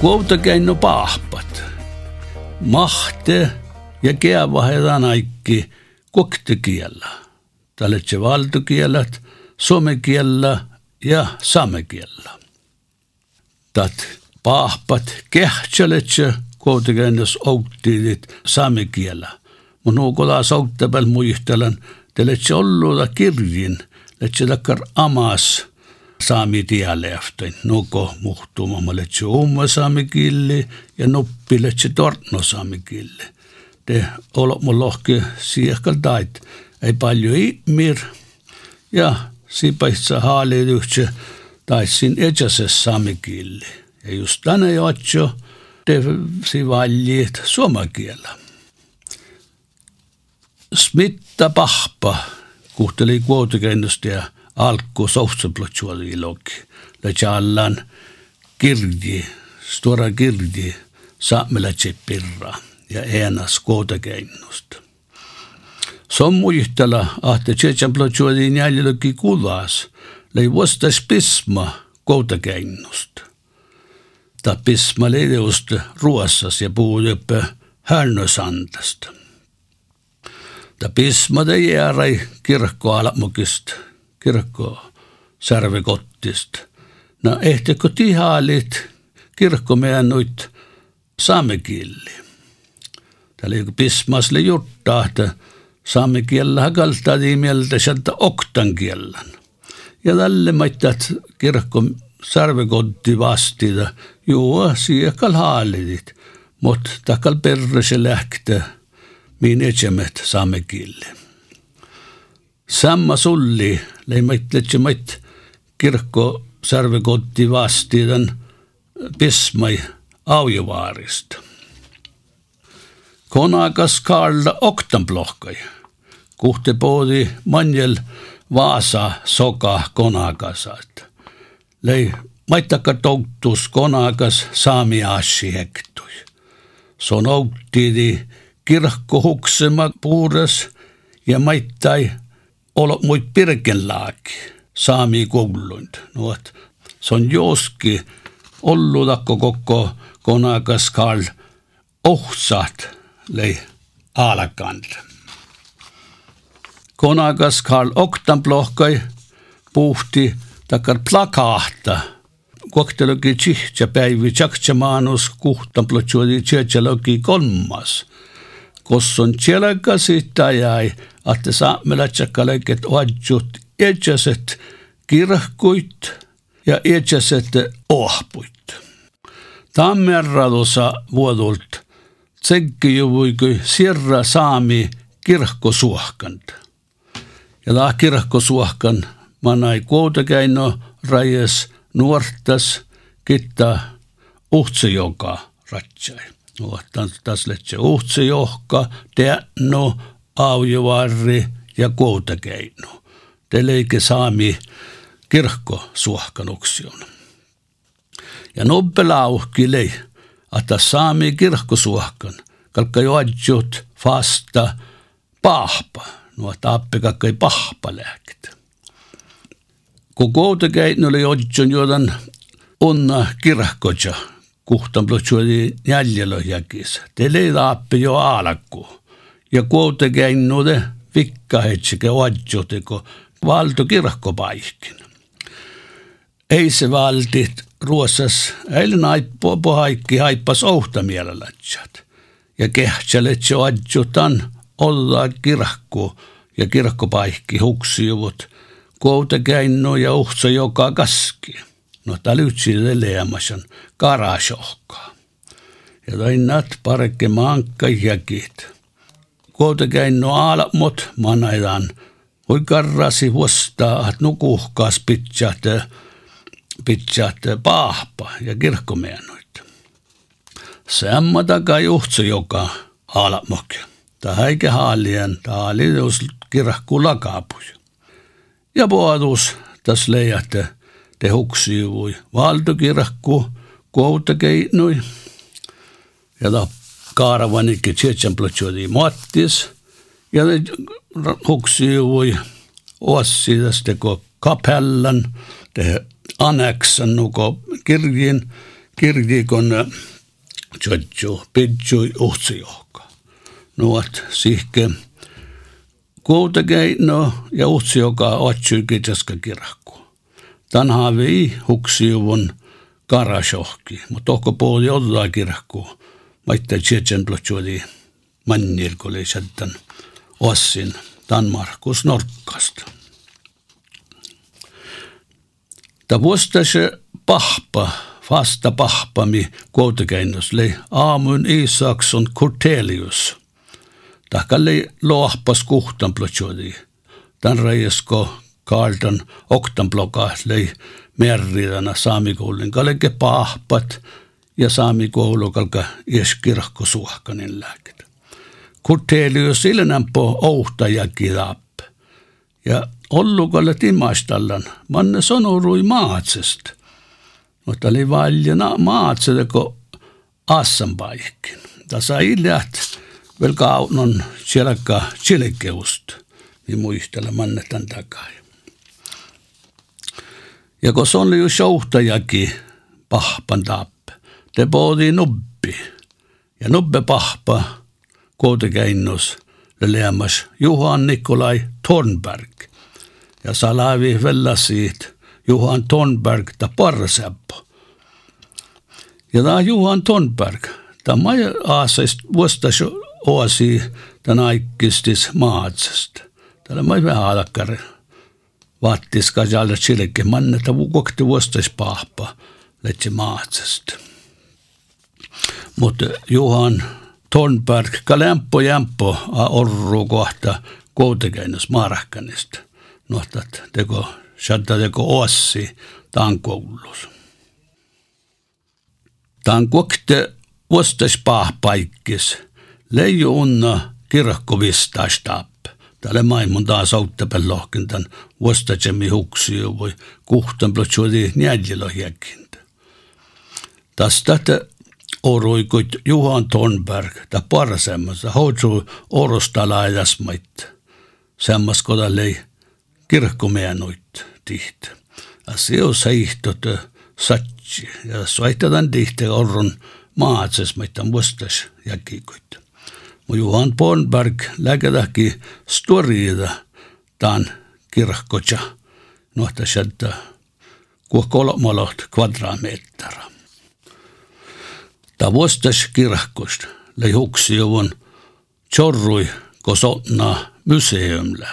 Kuouta käinno pahpat. Mahte ja keavahedan aikki koktekielä. Tälletse valtukielet, suomekielä ja saamekielä. Tat pahpat kehtsäletse kuouta käinnos outtiidit saamekielä. Mun nuukola sauttapel muistelan, tälletse olluda kirjin, letse takkar amas saami dialektin. Nuko muhtuma letse umma saami kieli ja nuppi letse tortno saami kieli. Te olo mun lohke siekal tait. Ei paljon ihmir ja sipaitsa haali yhtse taissin etsäses saami kieli. Ja just tänne jotso te si valjit suomakielä. Smitta pahpa kuhteli kuotekennosta ja alku sohtsaplotsuoli iloki. Lätjallan kirji, stora kirji, saamela pirra ja eenas kuotekennosta. Sommu yhtälä ahte tsetsäplotsuoli jäljelöki kulas, lei vastas pisma kuotekennosta. Ta pisma leideusta ruossas ja puhujöppä härnösantasta. Ta pisma te jäärai kirkkoalamukista kirkko särvikottista. No ehtikö tihaalit kirkko meidän noit saamekieli. Täällä joku pismasle juttaa, että saamekielä hakaltaa mieltä sieltä oktan kielän. Ja tälle maittat kirkko särvikotti vastita, joo, siekal haalitit, mutta takal perre se lähtee, minä etsemet saamekieli. Samma sulli, leimait letsemait kirkko sarvekotti vastiidan pismai aujovaarista. Konakas Karla oktanplohkai. Kuhte poodi manjel vaasa soka konakasat. Lei maittakka touttus konakas saami assi hektui. Son outtiidi kirkko huksema puures ja maittai olo muit pirkenlaaki saami koulunt. No, et se on joski ollut koko konakas Karl ohtsat lei alakant. Konakas Karl oktanplohkai puhti takar plakahta. Koktelogi tsihtsä päivi tsaktsa maanus kuhtanplotsuodi tsihtsalogi kolmas. Kosson tjelaka sitä jäi että saamelaisakaleket oadjut etsäset kirhkuit ja etsäset ohpuit. Tammerradossa vuodult tsekkijuvuikui sirra saami kirkkosuohkant. Ja tämä kirkkosuohkan manai kuutakäino rajes nuortas kitta uhtse joka ratsai. No, tässä letse uhtse johka, no aujovarri ja kuutakeino. Teleike saami kirkko suohkanuksion. Ja nobbelauhki lei, että saami kirkko suohkan, kalkka joadjut fasta pahpa, no tappe kakkai pahpa lääkitä. Kun kuutakeino oli joadjun jodan onna kirkkoja, kuhtan plotsuoli jäljellä jäkis. Tele tappe jo alakku ja kuitenkin vikkahetsike oadjoteko valto kirkkopaikkin. Ei se valtit ruossas, eilen aippo pohaikki haippas ouhta mielellätsät. Ja kehtsälet se adjutan olla kirkko ja kirkkopaikki huksijuvut, kuitenkin ja uhtsa joka kaski. No tää lytsi leleämäsän karasohkaa. Ja tainat parekke mankka jäkit kuitenkin no alamot manaidan. Voi karrasi vuostaa, että nukuhkaas pitsät, pitsät paahpa ja kirkkomeenoit. Semma takaa juhtsu joka alamokki. Tämä eikä haalien, tämä oli kirkku lakaapuj. Ja puotus tässä leijätte te huksiivui valtokirkku, kuuta keinui. Ja tappu kaaravanikki tsetsemplotsuodi mattis ja huksi voi ossi tästä ko kapellan te anneksen nuko kirjin kirjikon tjotju, pidju uhtsiohka. Nuot sihke kuitenkin no ja uhtsioka otsui kitsaska kirkku. Tänhän vii huksiuvun karasjohki, mutta tohko puoli jollain kirkku. Maitte tjetsen plotsuoli mannil, kun oli sitten ossin Danmarkus Norkkasta. Ta vuostase pahpa, fasta pahpami kuitenkäinnös, lei aamun Isakson Cortelius. Tahkalle lohpas kuhtan plotsuoli. Tän reisko Karlton oktanploka lei merridana saamikoulun kalke pahpat ja saamikoulu kalka ieskirkko suhkanin lääket. Kurtelius ilnämpö ouhta ja kirap. Ja ollukalle timastallan, manne sonorui maatsest. Mutta oli valjana maatsede, kun assan paikkin. Tässä ilät vielä kaunon sielläkään chilkeust, niin muistella mannetan takaa. Ja kun se oli jo showtajakin pahpan tappe, te poodi nubbi. Ja nubbe pahpa kootekeinnus leämas Juhan Nikolai Thornberg. Ja salavi siitä Juhan Thornberg ta parseppo. Ja tämä Juhan Thornberg, tämä aasest vuostas oasi tämän aikistis maatsesta. Täällä mä vähän alkkari vaattis ka jälle chilke manneta kokti vuostais pahpa letse maatsast. Mutta Johan Thornberg ka lämpö jämpö a orru kohta koutekeinas maarahkanista. Nohtat teko, shatta teko ossi taan koulus. Taan kokte vuostais pahpaikkis. Leijo unna kirkkovistaistap Tälle maailman taas auttapel lohkintan vuostatsemi huksio voi kuhtan plotsuodi njäljellä hiekkintä. Tästä oroikot Juhan Thornberg ta parsemmassa hoitsu orostalajasmait. Semmas kodallei kirkkomeenoit tihti. Asia on seihtot satsi ja soitetaan tihti orron maatsesmaitan vuostas jäkikoita. Johan Bornberg läkedäki storiida tämän kirkkoja nohta sieltä kuo kolmaloht kvadratmetra. Tämä vuostas kirkkosta leihuksi on chorrui kosotna museumla.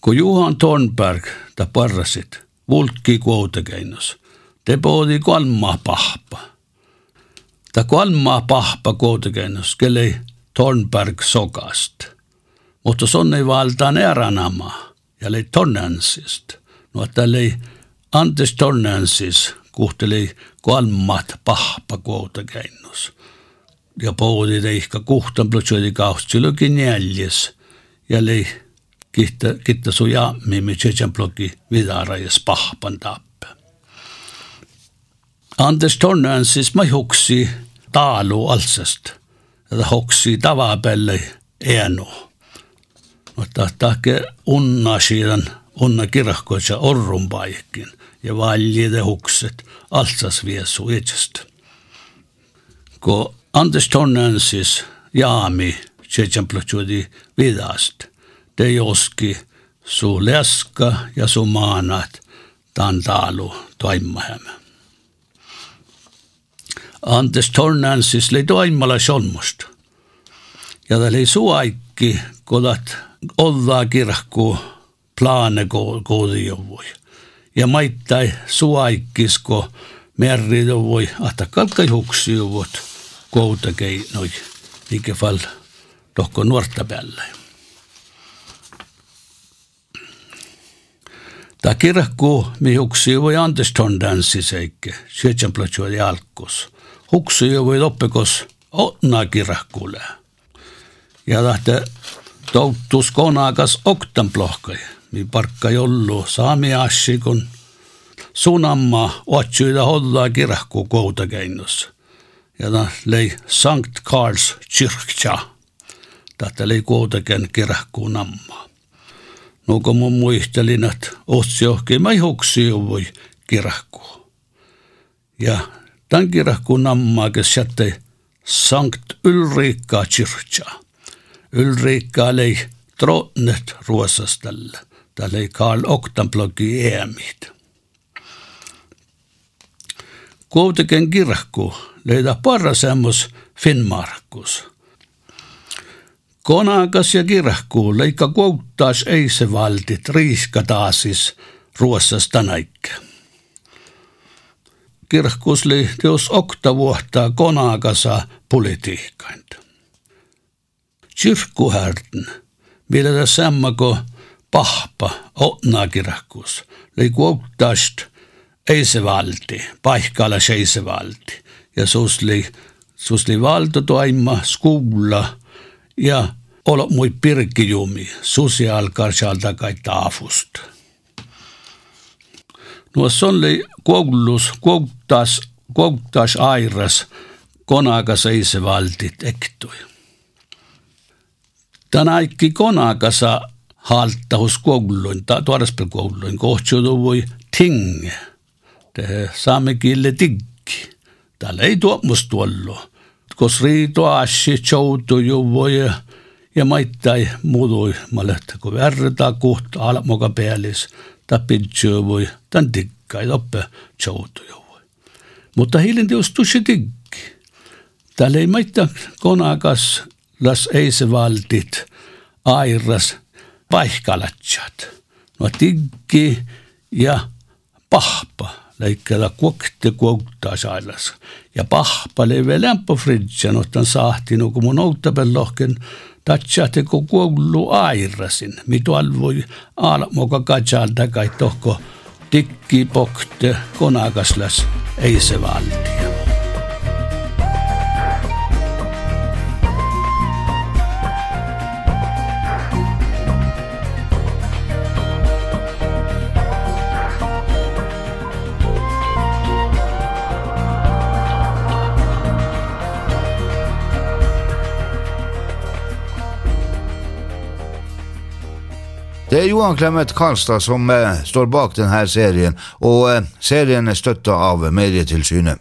Kun Johan Thornberg ta parrasit vulkki kuotekeinos, te poodi kolma pahpa – Ta kolma pahpa koutekennus, kelle Thornberg sokast. Mutta sonne valtaan eranama, ja lei tonnensist. No, että lei antes tonnensis kuhteli kolmat pahpa koutekennus. Ja poudi teihka kuhtan plötsöidi kaustsilukin jäljes, ja lei kitta, kitta su jammi, mi tsetsen plokki vidarajas pahpan tap. Anders Tornen siis ma huksi taalu alsest. Ja huksi tavapelle enu. Mutta tahke unna siidan unna kirkkoissa orrun paikin ja valjide hukset alsas viesu itsestä. Ko Anders Tornen siis jaami tsetsen plötsudi vidast. Te joski su leska ja su maanat tan taalu toimahämä. Antes Tornansis oli toimalla solmusta. Ja tämä oli suaikki, kodat olla kirkku plaane koodiovoi. Ja maittai suaikkisko merridovoi, ahta kalkai huksiuvot koutakei noi, eikä fall tohko nuorta päällä. Tämä kirkku mihuksi voi antes ton danssiseikke, syötsän platsua jalkus huksu jo voi loppekos otna kirahkuule. Ja lähtee touttus konaakas oktan plohkai, niin parkka jollu saami assi, kun sunamma otsuida hollaa kirahku koutakeinossa. Ja ta lei Sankt Karls kyrkja. Tätä lei koutaken kirahku namma. No kun mun muistelin, että otsi ohki, mä huksia voi kirahkuun. Ja tämän kirkkuun nammaakes jätti Sankt Ulrika kyrkja. Ulrika oli trotnet ruosastalle. Tällä oli Karl Oktanbloggi eemit. Kuitenkin kirkku löydä parasemmos Finnmarkus. Konakas ja kirkku leikka kuuttaas ei se valtit riiska taasis ruossasta näikkä. Kirkkus li teos okta vuotta konakasa politiikkainta. Kyrkkuhärten, millä tässä sammako pahpa otnaa kirkkus, li kuuttaast ei se valti, paikalla ei se valti. Ja susli, susli valta toima skuulla ja olo mui alkaa sieltä kai taafust. No se oli koulussa, kouttas, kouttas airas, konakas ei se valtit ektui. Tänä aikki konakasa halttahus kouluin, tuodaspel kouluin, kohtsiutu voi tinge. Te saamme kille tiggi. Täällä ei tuommus tuollo. Kos riito assi, choutu ju voi ja maittai muutui, mä lähtä kun verta kohta almoka päällis, ta pidsyö voi, tän tikkai oppe choutu ju voi. Mutta hiilin teos tusi tiggi. Täällä ei maittaa konakas las ei se valtit airas vaihkalatsat. No tiggi ja pahpa leikkellä kuokte kuoktaa sailas. Ja pahpa leve lämpö fridjan, ottan sahti, no kun mun outtapellohken tatsahti kun kuuluu airasin. Mitu alvoi aalmoka katsalta kai tohko tikki pokte konakaslas ei se valtia. Det er Johan Clemet Karlstad som eh, står bak denne serien, og eh, serien er støtta av Medietilsynet.